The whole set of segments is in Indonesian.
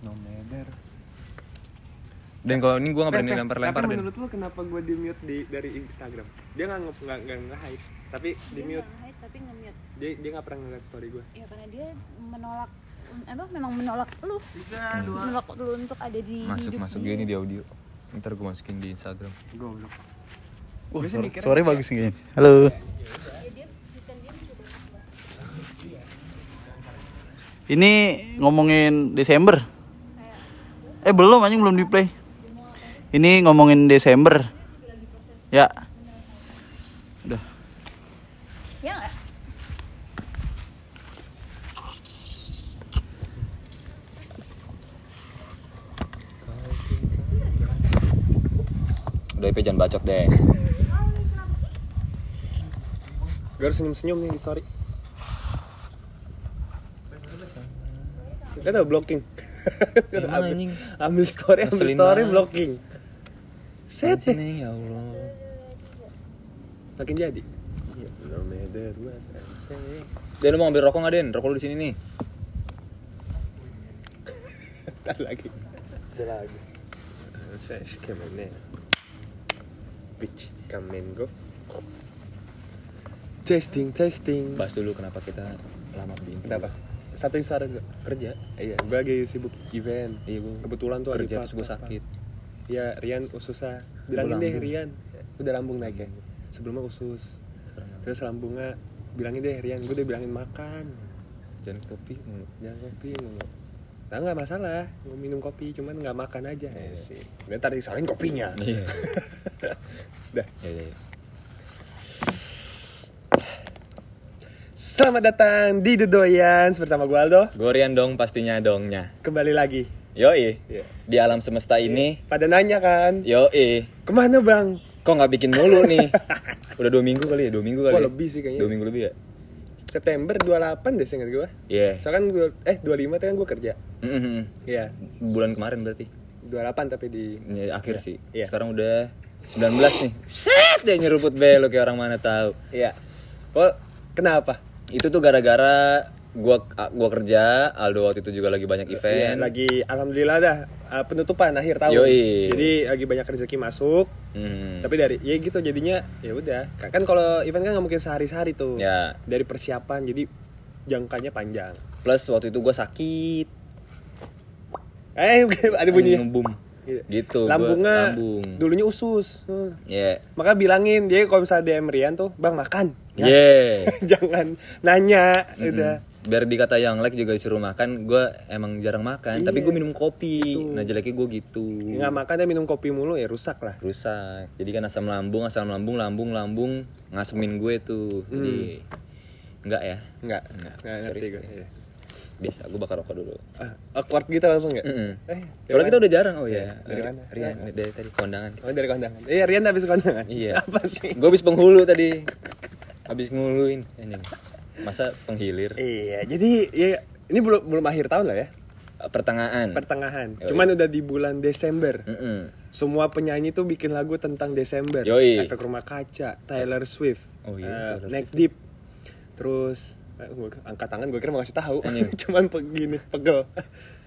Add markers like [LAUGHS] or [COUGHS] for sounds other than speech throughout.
no matter Dan kalau ini gue nggak berani Pepe, lempar-lempar Pepe, dan menurut lu kenapa gue di mute di dari Instagram? Dia nggak nge nggak nggak nge-hide, tapi di Dia mute. nggak hide, tapi nge-mute. Dia dia nggak pernah ngeliat story gue. Ya karena dia menolak apa memang menolak lu. Menolak lu untuk ada di masuk hidup masuk dia. gini di audio. Ntar gue masukin di Instagram. Goblok. Wah, suara, suaranya bagus nih kayaknya. Halo. Ya, dia bukan dia mencoba Ini ngomongin Desember. Eh belum anjing belum di play. Ini ngomongin Desember. Ya. Udah. Ya? Udah IP jangan bacot deh. Gue harus senyum-senyum nih di story. Kan ada blocking. Anjing. ambil story, ambil Ngeselin story, banget. blocking. Set ya. Sini ya Allah. Makin jadi. Say. Den lu mau ambil rokok nggak Den? Rokok lu di sini nih. [LAUGHS] Ntar lagi. Ntar lagi. Saya sih ke mana? Bitch, come and go. Testing, testing. Bahas dulu kenapa kita lama di Kenapa? Satu saran gak? kerja. Iya, gue lagi sibuk event. Iya gue Kebetulan tuh kerja terus gue sakit. Iya, Rian ususnya. Bilangin deh. Rian. Udah lambung naik ya. Sebelumnya usus. Terus lambungnya bilangin deh Rian, gue udah bilangin makan. Jangan kopi mulu. Jangan kopi mulu. Nah nggak masalah, mau minum kopi, cuman nggak makan aja. Iya. sih. Ntar disalahin kopinya. Iya. [LAUGHS] Dah. Ya, ya, Selamat datang di The Doyans bersama gue Aldo. Gorian dong pastinya dongnya. Kembali lagi. Yoi. Iya. Di alam semesta ini. Pada nanya kan, Yoi. ke mana bang? Kok nggak bikin mulu nih? [LAUGHS] Udah dua minggu kali ya? Dua minggu kali Wah ya? lebih sih kayaknya. Dua minggu lebih ya? September 28 deh seingat gue. Iya. Soalnya kan gue, eh 25 tuh kan gue kerja. Iya. Bulan kemarin berarti. 28 tapi di Ya, akhir sih. Iya. Sekarang udah 19 nih. Set dia nyeruput belok kayak orang mana tahu. Iya. Kok kenapa? Itu tuh gara-gara gua gua kerja, Aldo waktu itu juga lagi banyak Iya, event. lagi alhamdulillah dah penutupan akhir tahun. Yoi. Jadi lagi banyak rezeki masuk. Hmm. Tapi dari ya gitu jadinya ya udah. Kan kan kalau event kan nggak mungkin sehari-hari tuh. Ya. Dari persiapan jadi jangkanya panjang. Plus waktu itu gua sakit. Eh [LAUGHS] ada bunyi. Ngebum. Iya. Gitu. gua Lambungnya lambung. dulunya usus. Hmm. Ya. Maka bilangin dia kalau misalnya DM Rian tuh, "Bang, makan." Ya. Yeah. [LAUGHS] Jangan nanya, Mm-mm. udah. Biar dikata yang like juga disuruh makan, gua emang jarang makan, tapi Iya. gue minum kopi. Itu. Nah, jeleknya gue gitu. Nggak makan dan minum kopi mulu ya rusak lah. rusak jadi kan asam lambung asam lambung lambung lambung ngasemin gue tuh jadi enggak ya Enggak, Nggak, enggak ngerti gue. Biasa gue bakar rokok dulu Ah, awkward gitu langsung ya? Mm-mm. Eh, Soalnya kita udah jarang oh Iya, ya dari mana? Rian dari tadi kondangan Oh dari kondangan. Iya Rian habis kondangan. Iya. [LAUGHS] Apa sih? gue habis penghulu tadi habis nguluin anjing masa penghilir Iya, jadi ya ini belum belum akhir tahun lah ya, pertengahan pertengahan. Yoi. Cuman udah di bulan Desember. Mm-mm. Semua penyanyi tuh bikin lagu tentang Desember. Yoi. Efek Rumah Kaca, Taylor Swift, Oh iya, eh, Taylor Neck Deep, terus eh, angkat tangan gue kira mau kasih tahu. [LAUGHS] Cuman begini pegel.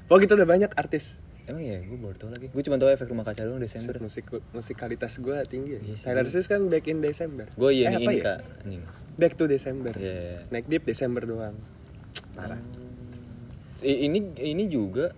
Pokoknya gitu udah banyak artis. emang ya gue baru tau lagi gue cuma tau efek rumah kaca doang Desember Musik musikalitas gue tinggi. Iya sih. Taylor Swift kan back in December. gue iya Eh, ini ya? kak anjing Back to December. Iya. Neck Deep Desember doang. Parah. I- ini ini juga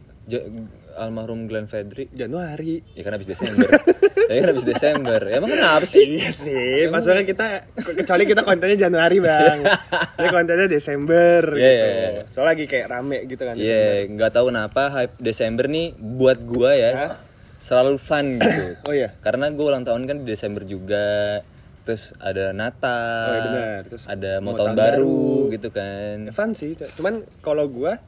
almarhum Glenn Fredly Januari. ya kan habis Desember [LAUGHS] ya kan habis Desember emang kenapa sih Iya sih, maksudnya kita kecuali kita kontennya Januari bang, [LAUGHS] ini kontennya Desember. Iya, gitu. iya, iya. Soalnya lagi kayak rame gitu kan. Iya, nggak tahu kenapa hype Desember nih buat gua ya Hah? selalu fun gitu. [COUGHS] Oh iya. Karena gua ulang tahun kan di Desember juga. Terus ada Natal, Oh, iya benar. Terus ada mau, tahun, baru, baru. gitu kan. Ya, Fun sih, cu- cuman kalau gua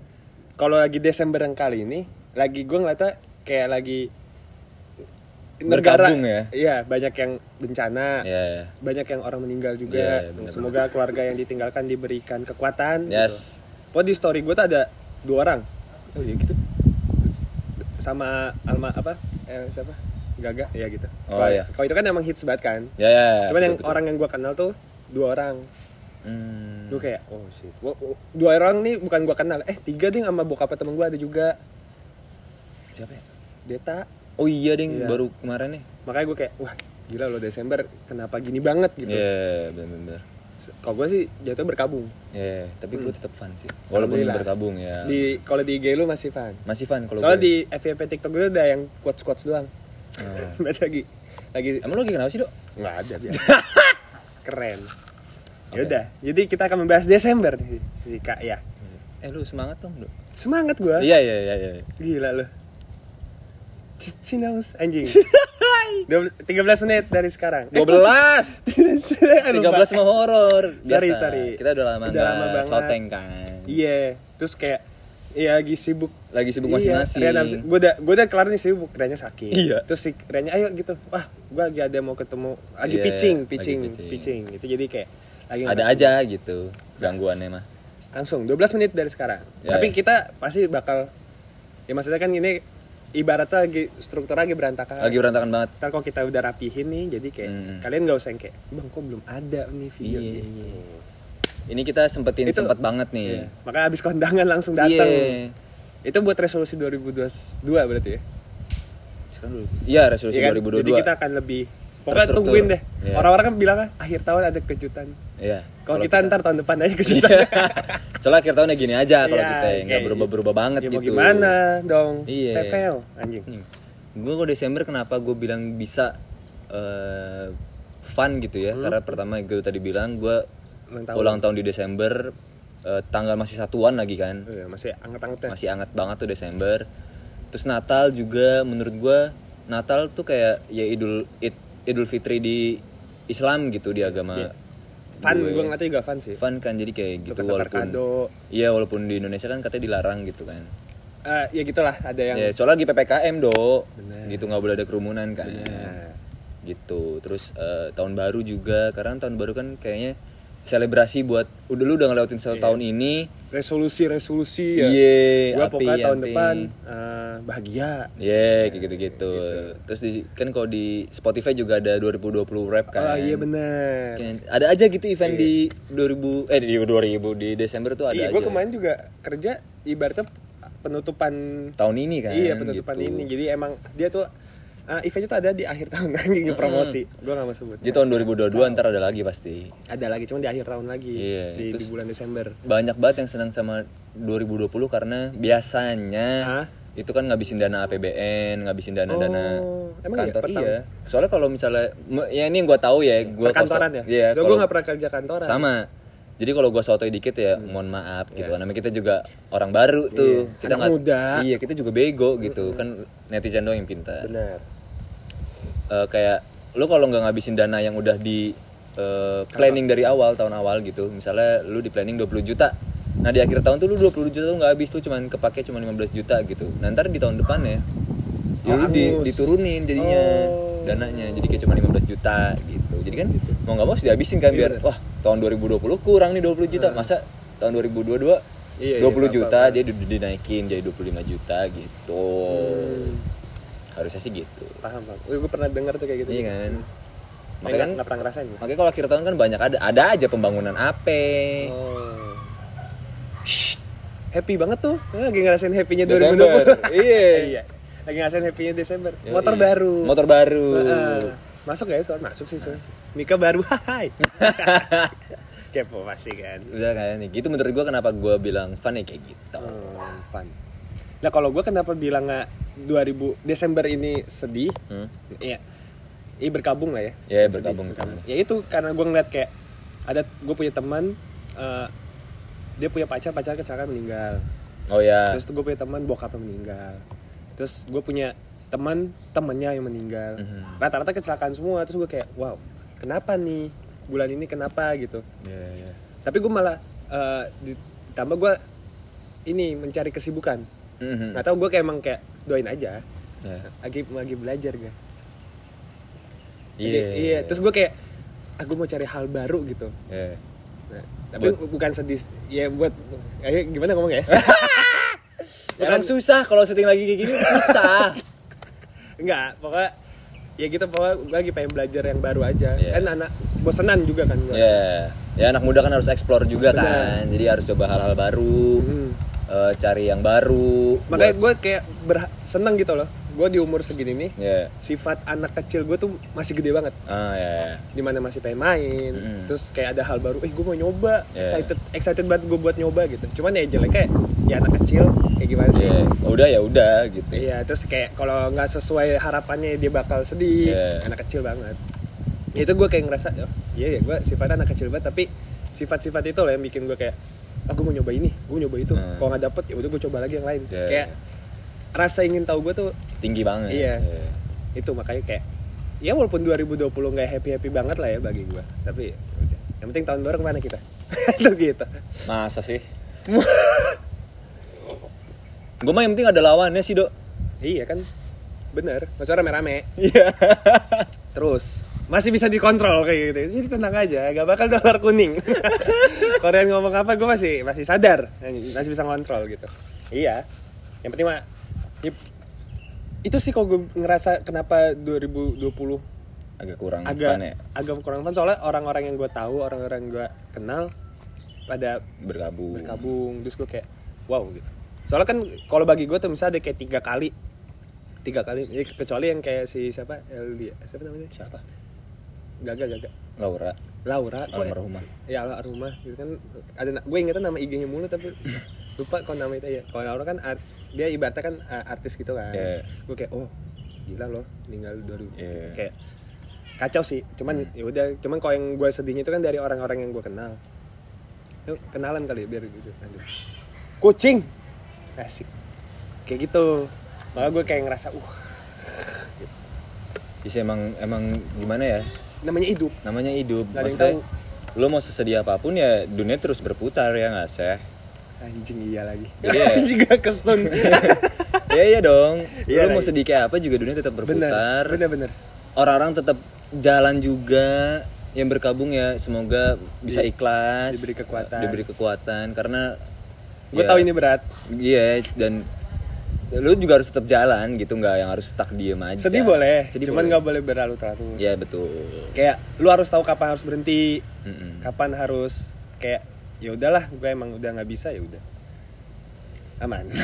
kalau lagi Desember yang kali ini, lagi gua ngeliatnya kayak lagi negara ya? Iya, banyak yang bencana, Ya, banyak yang orang meninggal juga. Iya, benar-benar. Semoga keluarga yang ditinggalkan diberikan kekuatan. yes. Gitu. Di story gua tuh ada dua orang Oh iya gitu. sama Alma apa? Eh, siapa? Gaga, ya gitu. Oh, Kalau- iya. Kalau itu kan emang hits banget kan. Ya, ya. Cuman yang betul, orang yang gua kenal tuh dua orang. Hmm. Gue kayak, oh shit. Dua orang nih bukan gua kenal. Eh tiga deh sama bokapnya temen gua ada juga. Siapa ya Deta oh iya ding Iya. baru kemarin nih makanya gue kayak wah gila loh Desember kenapa gini banget gitu Iya, bener-bener. kalau gue sih jatuh berkabung Iya, tapi gue tetap fun sih. Walaupun berkabung ya. di kalau di IG lu masih fun Masih fun kalau soalnya gue. di FYP TikTok gue udah yang quotes quotes doang Oh. [LAUGHS] Beda lagi lagi Emang lo lagi kenapa sih, Dok? nggak ada biasa [LAUGHS] keren ya udah jadi kita akan membahas Desember nih nih, kak ya Eh, lu semangat dong, Dok. semangat gue Iya, iya, iya, iya. gila lu Cinaus anjing [LAUGHS] 12 13 menit dari sekarang Eh, 12. [LAUGHS] Lupa. 13 mau horor. Sorry, Biasa. sorry. Kita udah lama Udah lama banget. shoteng kan. Iya, terus kayak Iya lagi sibuk Lagi sibuk Iya, masing-masing. Habis- Gue udah gue udah kelar nih sibuk, Riannya sakit. Iya. Terus si Riannya ayo gitu. Wah, gue lagi ada mau ketemu lagi Iya, pitching, lagi pitching, pitching. pitching, Gitu. Jadi kayak lagi Ada nggak- aja gitu gangguannya mah. langsung 12 menit dari sekarang. Ya, Tapi ya. kita pasti bakal ya maksudnya kan ini ibaratnya lagi strukturnya lagi berantakan. Lagi berantakan banget. Ntar kalau kita udah rapihin nih, jadi kayak Hmm. kalian nggak usah yang kayak, bang kok belum ada nih video Iya, ini. Ini kita sempetin Itu- sempet banget nih. Iya. Makanya abis kondangan langsung datang. Iya. Itu buat resolusi 2022 berarti ya? Iya, resolusi Iya kan? 2022. Jadi kita akan lebih Pokoknya Terstruktur. tungguin deh. Iya. Orang-orang kan bilang akhir tahun ada kejutan. Iya. Kalau kita, ntar tahun depan aja kejutan. Iya. [LAUGHS] Soalnya akhir tahunnya gini aja kalau Iya, kita ya, nggak berubah-berubah banget ya gitu. gimana dong? Iya. TPL anjing. Gue kok Desember kenapa gue bilang bisa eh, fun gitu ya? Karena pertama gue tadi bilang gue Hmm. Ulang tahun. ulang tahun di Desember, eh, tanggal masih satuan lagi kan, Oh, iya, masih anget-angetnya. masih hangat banget tuh Desember. Terus Natal juga menurut gue Natal tuh kayak ya Idul Id- Idul Fitri di Islam gitu di agama. Iya. Fun, gue. gue ngeliatnya juga fun sih. Fun kan jadi kayak gitu Tukar-tukar walaupun kado. Iya walaupun di Indonesia kan katanya dilarang gitu kan. Eh, ya gitulah ada yang Ya, soalnya lagi PPKM do, Bener. gitu nggak boleh ada kerumunan kan, Bener. gitu. Terus eh, tahun baru juga, karena tahun baru kan kayaknya selebrasi buat udah lu udah ngelewatin satu tahun ini, resolusi-resolusi ya. Iya, Gua api, pokoknya tahun depan eh, bahagia. ya kayak gitu-gitu. Terus di, kan kalau di Spotify juga ada 2020 rap kan. Oh iya bener. Kan Ada aja gitu event di 2000 eh di 2000 di Desember tuh ada Iya, aja. gue kemarin juga kerja ibaratnya penutupan tahun ini kan. iya penutupan gitu. ini. Jadi emang dia tuh eh, eventnya tuh ada di akhir tahun [LAUGHS] anjing promosi. Gue gak mau sebut. Jadi tahun 2022 ntar ada lagi pasti. Ada lagi cuma di akhir tahun lagi Iya, di, di bulan Desember. banyak banget yang senang sama 2020 karena biasanya Hah? itu kan ngabisin dana APBN, ngabisin dana-dana Oh, emang iya? kantor tahun? iya. Soalnya kalau misalnya ya ini yang gua tahu ya, gua Perkantoran kalau- ya? Iya, so, gue gak pernah kerja kantoran. sama. Jadi kalau gua sotoy dikit ya mohon maaf gitu. Karena kita juga orang baru tuh. Iya, Kita anak nggak- muda. Iya, kita juga bego gitu. Kan netizen doang yang pintar. Benar. Eh, kayak lu kalau nggak ngabisin dana yang udah di eh, planning dari awal tahun awal gitu misalnya lu di planning 20 juta nah di akhir tahun tuh lu 20 juta tuh nggak habis tuh cuman kepake cuma 15 juta gitu nah ntar di tahun depan ya ya lu di- diturunin jadinya Oh. dananya jadi kayak cuma 15 juta gitu jadi kan mau nggak mau harus dihabisin kan Iya, biar bener. wah tahun 2020 kurang nih 20 juta masa tahun 2022 Iya, 20 iya, juta paham, dia di- dinaikin jadi 25 juta gitu Hmm. Harusnya sih gitu Paham, paham. gue pernah dengar tuh kayak gitu. Iya kan. Makanya kan nggak pernah ngerasain. makanya kalau akhir tahun kan banyak ada ada aja pembangunan AP. Oh. Shh. Happy banget tuh. Eh, Lagi ngerasain happy-nya Desember. 2020. [LAUGHS] Iya. iya. Lagi ngerasain happy-nya Desember. Yoi. Motor baru. Motor baru. Heeh. Masuk gak ya soal? Masuk sih soal. Mika baru. [LAUGHS] Hai. [LAUGHS] Kepo pasti kan. Udah kan nih. Gitu menurut gua kenapa gua bilang fun ya kayak gitu. Oh, fun. Nah kalau gue kenapa bilang nggak 2000 Desember ini sedih? Hmm? Iya. Iya berkabung lah ya. Ya, berkabung. Ya itu karena gue ngeliat kayak ada gue punya teman eh, dia punya pacar pacar kecelakaan meninggal. Oh ya. Terus gue punya teman bokapnya meninggal. Terus gue punya teman temennya yang meninggal. Mhm. Rata-rata kecelakaan semua. Terus gue kayak wow kenapa nih bulan ini kenapa gitu. Iya, iya. Tapi gue malah eh, ditambah gue ini mencari kesibukan. Mhm. Nggak tahu gue kayak emang kayak doain aja. Ya. Lagi lagi belajar gue. Iya. Iya. Terus gue kayak aku mau cari hal baru gitu. Iya. Nah, tapi bukan sedih. Ya buat ayo gimana ngomong ya? [LAUGHS] Emang susah kalau syuting lagi kayak gini susah. [LAUGHS] Enggak, pokoknya ya gitu pokoknya gue lagi pengen belajar yang baru aja. Iya. Kan anak bosenan juga kan gue. Ya. Ya anak muda kan harus explore juga Benar. kan. Jadi harus coba hal-hal baru. Hmm. Eh, cari yang baru. makanya buat- gue kayak berha- seneng gitu loh gue di umur segini nih ya. sifat anak kecil gue tuh masih gede banget Ah ya. ya. di mana masih pengen main Mm-mm. terus kayak ada hal baru eh gue mau nyoba Yeah. excited excited banget gue buat nyoba gitu cuman ya jeleknya ya anak kecil kayak gimana sih Ya, udah ya udah gitu. iya terus kayak kalau nggak sesuai harapannya dia bakal sedih Yeah. anak kecil banget Ya, itu gue kayak ngerasa oh, iya ya gue sifatnya anak kecil banget tapi sifat-sifat itu loh yang bikin gue kayak ah gue mau nyoba ini gue nyoba itu Hmm. kalau nggak dapet ya udah gue coba lagi yang lain Yeah. kayak rasa ingin tahu gue tuh Tinggi banget. Iya. Ya. itu makanya kayak ya walaupun 2020 nggak happy happy banget lah ya bagi gue tapi udah yang penting tahun baru ke mana kita [LAUGHS] tuh gitu Masa sih? Gue mah yang penting ada lawannya sih, Dok. iya kan bener maksudnya rame-rame Iya. terus masih bisa dikontrol kayak gitu. Jadi tenang aja gak bakal dolar kuning. [LAUGHS] Korean ngomong apa gue masih masih sadar. Masih bisa ngontrol gitu. Iya. Yang penting mah itu sih kalau gue ngerasa kenapa 2020 Agak kurang agak fun ya. agak kurang fun soalnya orang-orang yang gue tahu orang-orang yang gue kenal pada bergabung. berkabung terus gue kayak wow gitu. Soalnya kan kalau bagi gue tuh misalnya ada kayak tiga kali. Tiga kali. Ya, kecuali yang kayak si siapa? Eldia siapa namanya? Siapa? Gaga Gaga. Laura. Laura kok Almarhumah. ya almarhumah. Gitu kan. Ada gue ingetnya nama IG-nya mulu tapi [LAUGHS] lupa kalau nama itu ya kalau Laura kan art- dia ibaratnya kan artis gitu kan. Iya. gue kayak oh gila loh meninggal baru. Iya. kayak kacau sih. Cuman Hmm. ya udah cuman kalau yang gue sedihnya itu kan dari orang-orang yang gue kenal. Yuk, kenalan kali ya, biar gitu. Lanjut kucing! Asik. Kayak gitu. Makanya gue kayak ngerasa uh. Bisa emang emang gimana ya? Namanya hidup Namanya hidup. Gak Maksudnya, lo mau sesedia apa pun ya dunia terus berputar ya nggak sih? anjing iya lagi Jadi ya- [LAUGHS] anjing gak kestun [LAUGHS] ya iya dong. Iya lo mau sedih kayak apa juga dunia tetap berputar. bener bener bener Orang-orang tetap jalan juga. Yang berkabung ya semoga bisa Di- ikhlas. diberi kekuatan. Diberi kekuatan karena gue ya, tahu ini berat Iya dan lu juga harus tetap jalan gitu nggak yang harus stuck diem aja. sedih boleh Sedih cuman boleh. nggak boleh berlarut-larut Ya betul. kayak lu harus tahu kapan harus berhenti Mm-mm. kapan harus kayak ya udahlah gue emang udah nggak bisa ya udah aman [LAUGHS]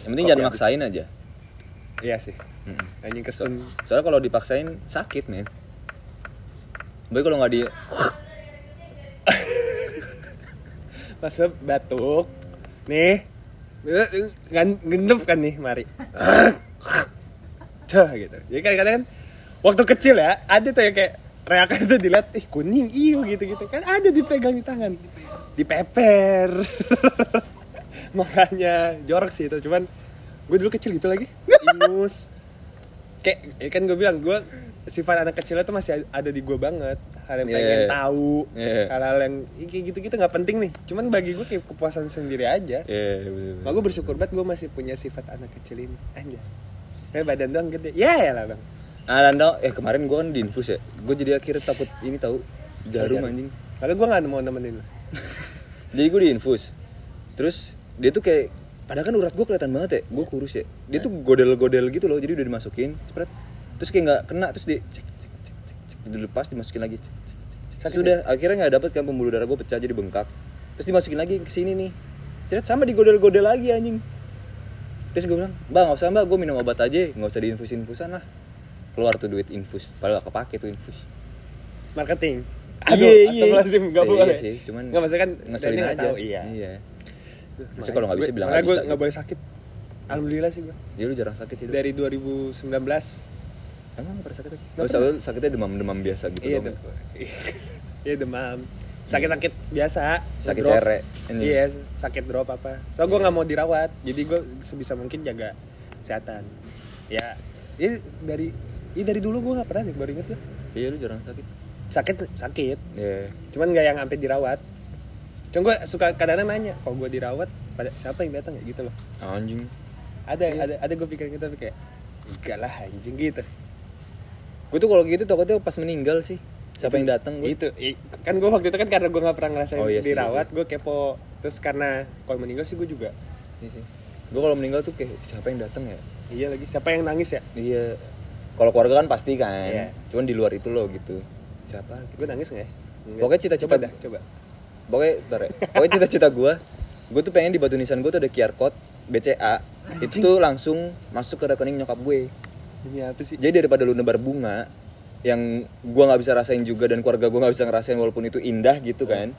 Yang penting Kopi jangan maksain aja. iya sih Mm-mm. anjing kestun Soalnya kalau dipaksain sakit men. Baik kalau nggak di [LAUGHS] masa batuk nih gendep kan nih mari. Cah gitu. Jadi kan kadang kan waktu kecil ya ada tuh yang kayak reaksi itu dilihat ih kuning iyo gitu gitu kan. Ada dipegang di tangan. Dipeper. [LAUGHS] Makanya jorok sih itu cuman gue dulu kecil gitu lagi. Ingus kayak ya kan gue bilang gue sifat anak kecilnya tuh masih ada di gue banget hal yang pengen Yeah. tahu Yeah. hal-hal yang ya kayak gitu-gitu nggak penting nih cuman bagi gue kayak kepuasan sendiri aja Iya, bener-bener. Mak gue bersyukur banget gue masih punya sifat anak kecil ini aja kayak badan doang gede ya ya lah bang Ah, Nando, eh kemarin gue kan di infus ya. Gue jadi akhirnya takut ini tahu jarum Jarum. anjing. makanya gue nggak mau nemenin lo [LAUGHS] Jadi gue di infus. Terus dia tuh kayak padahal kan urat gue kelihatan banget ya. Gue kurus ya. Dia tuh godel-godel gitu loh. Jadi udah dimasukin, spread. Terus kayak nggak kena terus di cek cek cek cek, cek. dilepas dimasukin lagi. Cek, cek, cek, cek. Sudah akhirnya nggak dapet kan pembuluh darah gue pecah jadi bengkak. Terus dimasukin lagi ke sini nih. Ceret sama digodel-godel lagi anjing. Terus gue bilang, "Bang, nggak usah Mbak, gue minum obat aja, nggak usah diinfus-infusan lah." Keluar tuh duit infus, padahal gak kepake tuh infus. marketing Iya, aduh iya. astagfirullahazzim nggak Iya boleh sih, cuman nggak maksudnya kan ngeselin aja. tahu, iya Iya. Maksudnya kalau nggak bisa bilang nggak nggak gue bisa. nggak gitu. boleh sakit alhamdulillah sih gue Ya lu jarang sakit sih. Dari 2019 Emang nggak pernah sakit lagi? Oh, selalu sakitnya demam-demam biasa gitu iya dong. [LAUGHS] iya demam sakit-sakit biasa Sakit cere. Iya sakit drop apa so gue Iya. nggak mau dirawat jadi gue sebisa mungkin jaga kesehatan ya ini dari ini dari dulu gue nggak pernah nih baru inget gue Iya lu jarang sakit. sakit sakit Iya. cuman nggak yang sampai dirawat cuma gue suka kadang-kadang nanya kalau gue dirawat pada siapa yang datang ya gitu loh Anjing. ada Iya. ada ada gue pikirin gitu tapi kayak enggak lah anjing gitu Gue tuh kalau gitu takutnya pas meninggal sih. Siapa yang datang gue? itu kan gue waktu itu kan karena gue nggak pernah ngerasain Oh, iya sih, dirawat gue kepo terus karena kalau meninggal sih gue juga Iya sih. Gue kalau meninggal tuh kayak siapa yang datang ya? iya lagi siapa yang nangis ya Iya. Kalau keluarga kan pasti kan. Iya. Cuman di luar itu loh gitu. Siapa? gue nangis nggak ya. Pokoknya cita-cita- coba dah coba Pokoknya, bentar ya. Pokoknya cita-cita gue gue tuh pengen di batu nisan gue tuh ada QR code BCA itu tuh langsung masuk ke rekening nyokap gue Ini apa sih? jadi daripada lu nebar bunga yang gua nggak bisa rasain juga dan keluarga gua nggak bisa ngerasain walaupun itu indah gitu kan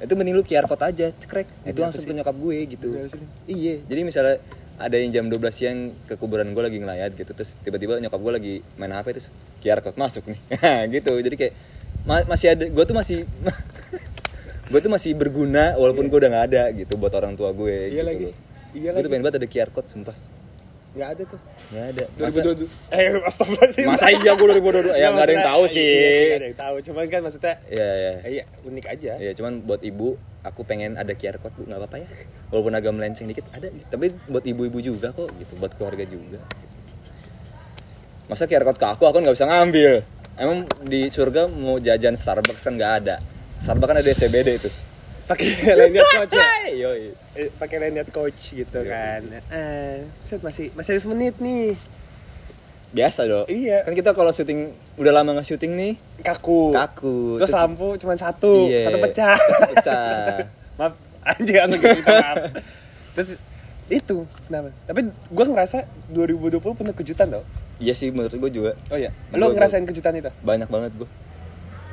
itu mending lu QR code aja cekrek itu apa langsung sih? ke nyokap gue gitu sih? iya jadi misalnya ada yang jam 12 siang ke kuburan gue lagi ngelayat gitu terus tiba-tiba nyokap gue lagi main HP terus QR code masuk nih [LAUGHS] gitu jadi kayak ma- masih ada gue tuh masih [LAUGHS] gue tuh masih berguna walaupun gue udah nggak ada gitu buat orang tua gue Iya gitu lagi. loh. Iya gue tuh lagi. pengen banget ada QR code sumpah Nggak ada tuh. nggak ada masa, 2022. Eh, astagfirullahaladzim. masa iya gue 2022 ya nggak ada yang tahu sih Iya nggak ada yang tahu. Cuman kan maksudnya, Iya iya. iya unik aja. Iya, cuman buat ibu aku pengen ada QR code bu, nggak apa-apa ya. Walaupun agak melenceng dikit ada. Tapi buat ibu-ibu juga kok gitu, buat keluarga juga. Masa QR code ke aku, aku nggak bisa ngambil. Emang di surga mau jajan Starbucks kan nggak ada. Starbucks kan ada SCBD itu. Pakai [LAUGHS] lanyard coach ya. [LAUGHS] Yoi. Eh, pakai lanyard coach gitu kan. Eh, set masih masih ada semenit nih. Biasa dong. Iya. Kan kita kalau syuting udah lama nggak syuting nih, Kaku. kaku. Terus lampu cuma satu, Iya. satu pecah. Satu pecah. [LAUGHS] maaf, anjing langsung gitu, maaf. Terus itu kenapa? Tapi gua ngerasa 2020 penuh kejutan tau. Iya sih menurut gue juga. Oh iya. Gua- Lo gua- ngerasain kejutan itu? Banyak banget gue.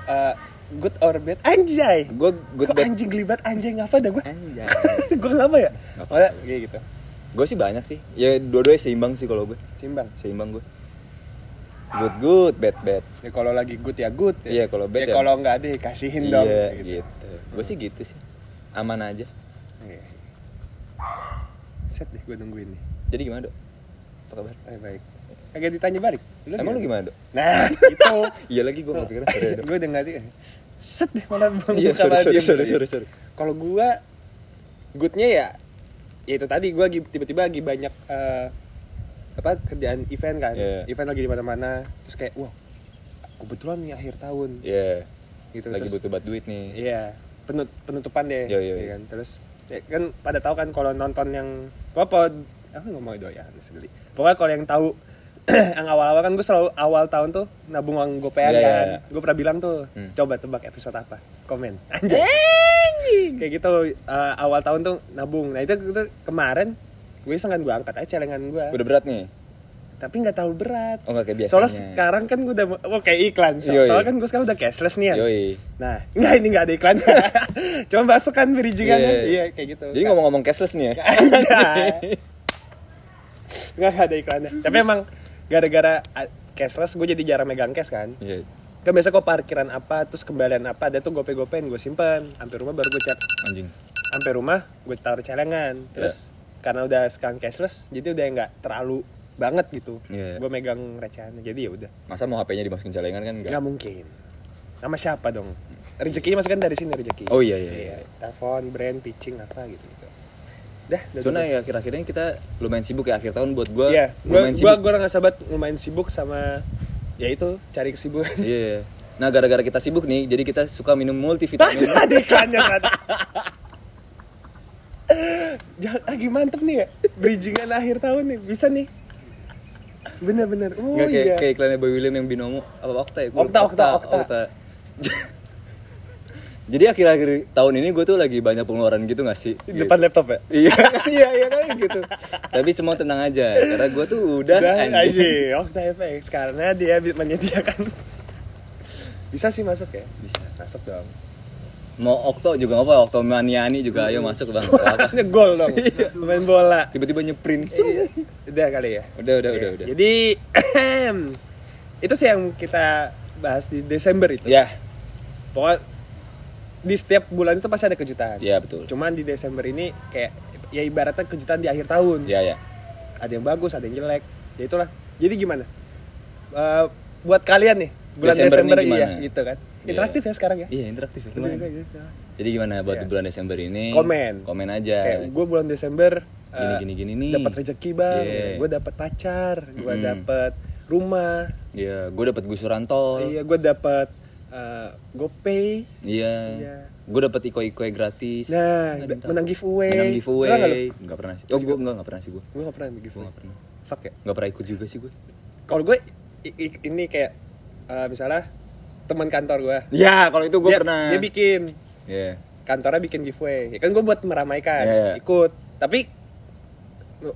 Eh, good or bad? Anjay. Gue good Kok bad. anjing gelibat anjing apa dah gua? Anjay. [LAUGHS] gua ngapa ya? Ngapa? Oh ya, kayak gitu. gue sih banyak sih. Ya dua-duanya seimbang sih kalau gue. Simbang. seimbang gue good good bad bad Ya kalau lagi good ya good. ya. Iya, kalau bad ya, ya- kalau nggak ada ya kasihin dong. iya gitu. gitu, gue sih gitu sih aman aja Iya. Set deh gue nungguin nih. jadi gimana dok apa kabar Baik baik. Kagak ditanya balik. emang lu gimana dok Nah, [LAUGHS] itu. iya lagi gue nggak kepikiran gue udah ngerti. Set deh malah bang iya sorry sorry diem sorry sorry sorry Kalau gue goodnya ya, ya itu tadi gue tiba-tiba lagi banyak eh, apa kerjaan event kan, Iya. event lagi di mana-mana, terus kayak wah kebetulan nih akhir tahun, iya gitu. lagi terus, butuh buat duit nih Iya, penut penutupan deh, Iya, iya, ya iya. kan. Terus ya kan pada tahu kan kalau nonton yang apa apa ngomong doyan segeli. Pokoknya kalau yang tahu [CLEARS THROAT] yang awal-awal kan gue selalu awal tahun tuh nabung uang gopean Iya, iya, kan. iya. Gue pernah bilang tuh, Hmm. coba tebak episode apa? Komen. [LAUGHS] Anjay. Kayak gitu eh, awal tahun tuh nabung. Nah, itu, itu kemarin gue iseng kan gue angkat aja celengan gue. udah berat nih Tapi nggak terlalu berat. oh nggak kayak biasanya Soalnya sekarang kan gue udah oh kayak iklan. So- Yoi. soalnya kan gue sekarang udah cashless nih ya. yoi Nah, [LAUGHS] enggak ini enggak ada iklan. [LAUGHS] Cuma masuk kan bridgingannya. Iya. Iya, kayak gitu. jadi ngomong-ngomong cashless nih ya. Enggak ada iklannya. Tapi emang gara-gara cashless gue jadi jarang megang cash kan. iya Kan biasa kok parkiran apa, terus kembalian apa, ada tuh gope-gopein gue simpen. Sampai rumah baru gue chat. anjing Sampai rumah gue taruh celengan. Terus karena udah sekarang cashless, jadi udah nggak terlalu banget gitu. Iya. Gue megang recehannya. Jadi ya udah. masa mau HP-nya dimasukin celengan kan Nggak mungkin. Nama siapa dong? Rezekinya masukkan dari sini rezeki. Oh, iya, iya, iya. Telepon, brand, pitching apa gitu gitu. Dah, udah tugas. ya akhir-akhir ini kita lumayan sibuk ya akhir tahun buat gue Iya, gua lumayan gua sibuk gua nggak sahabat lumayan sibuk sama ya itu cari kesibukan. Iya. Nah, gara-gara kita sibuk nih, jadi kita suka minum multivitamin. Ada iklannya. Jangan, lagi mantep nih ya Bridgingan akhir tahun nih Bisa nih Bener-bener Oh Nggak kayak, iya kayak iklannya Boy William yang binomo apa Okta ya? Gua Okta, lupa. Okta, Okta. Jadi akhir-akhir tahun ini gue tuh lagi banyak pengeluaran gitu gak sih? Di Depan laptop ya Iya, [LAUGHS] iya, iya kan gitu. Tapi semua tenang aja, karena gue tuh udah, Udah aja Okta FX Karena dia menyediakan Bisa sih masuk ya Bisa. Masuk dong Mau Okto juga apa? Okto Maniani juga ayo masuk bang. Gak apa. [LAUGHS] Ngegol dong Main bola Tiba-tiba nyeprin. Iya. Udah kali ya Udah, udah, udah, udah. Jadi [CLEARS THROAT] Itu sih yang kita bahas di Desember itu Ya, Pokoknya di setiap bulan itu pasti ada kejutan. ya betul. Cuman di Desember ini kayak ya ibaratnya kejutan di akhir tahun. Ya, ya. Ada yang bagus, ada yang jelek. Ya itulah. Jadi gimana? Eh, buat kalian nih bulan Desember Desember, iya gitu kan. Iya. Interaktif ya sekarang ya. Iya interaktif ya. Lumayan. udah, gitu. Jadi gimana buat Iya. di bulan Desember ini? Komen. Komen aja. Kayak gue bulan Desember eh, Gini, gini, gini nih. Dapat rezeki bang, Iya. gue dapat pacar, gue Mm-mm. dapat rumah, Iya, gue dapat gusuran tol. iya gue dapat uh, GoPay, Iya. Iya. Gue dapat iko-iko gratis. Nah, tahu. menang giveaway. Menang giveaway. Enggak pernah sih. Oh, gue enggak enggak pernah sih gue. gue gak pernah Gue giveaway. enggak pernah. Fuck ya. Enggak pernah ikut juga sih gue. kalau gue ini kayak eh, misalnya teman kantor gue Ya, kalau itu gue pernah. dia bikin Iya. kantornya bikin giveaway. Ya kan gue buat meramaikan, Iya, iya. ikut. Tapi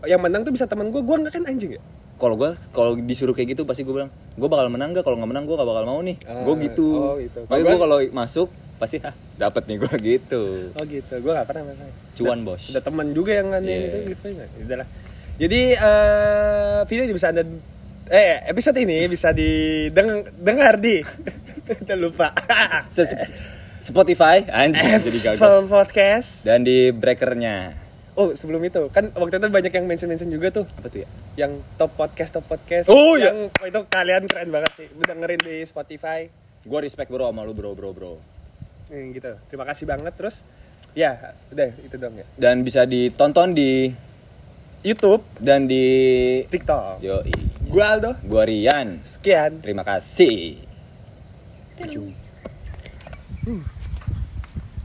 yang menang tuh bisa teman gue, gue nggak kan anjing ya. Kalau gue kalau disuruh kayak gitu pasti gue bilang gue bakal menang gak kalau nggak menang gue gak bakal mau nih Ah, gue gitu oh gitu. Kalau gue gua- kalau masuk pasti ah dapat nih gue gitu Oh gitu, gue gak pernah makanya. Cuan, Udah- bos. Udah teman juga yang ngadain Iya. itu giveaway nggak? Udah lah. Jadi eh video ini bisa anda eh episode ini bisa didengar di [LAUGHS] Udah lupa. Spotify anjing jadi gagal Podcast. dan di breakernya Oh sebelum itu kan waktu itu banyak yang mention mention juga tuh apa tuh ya yang top podcast top podcast. Oh, iya. yang oh, itu kalian keren banget sih. Lu dengerin di Spotify. gue respect bro sama lu bro bro bro Nih, gitu. Terima kasih banget terus. Ya, udah itu dong ya. dan bisa ditonton di YouTube, dan di TikTok. yo Gua Aldo. gue Rian Sekian. terima kasih Uh.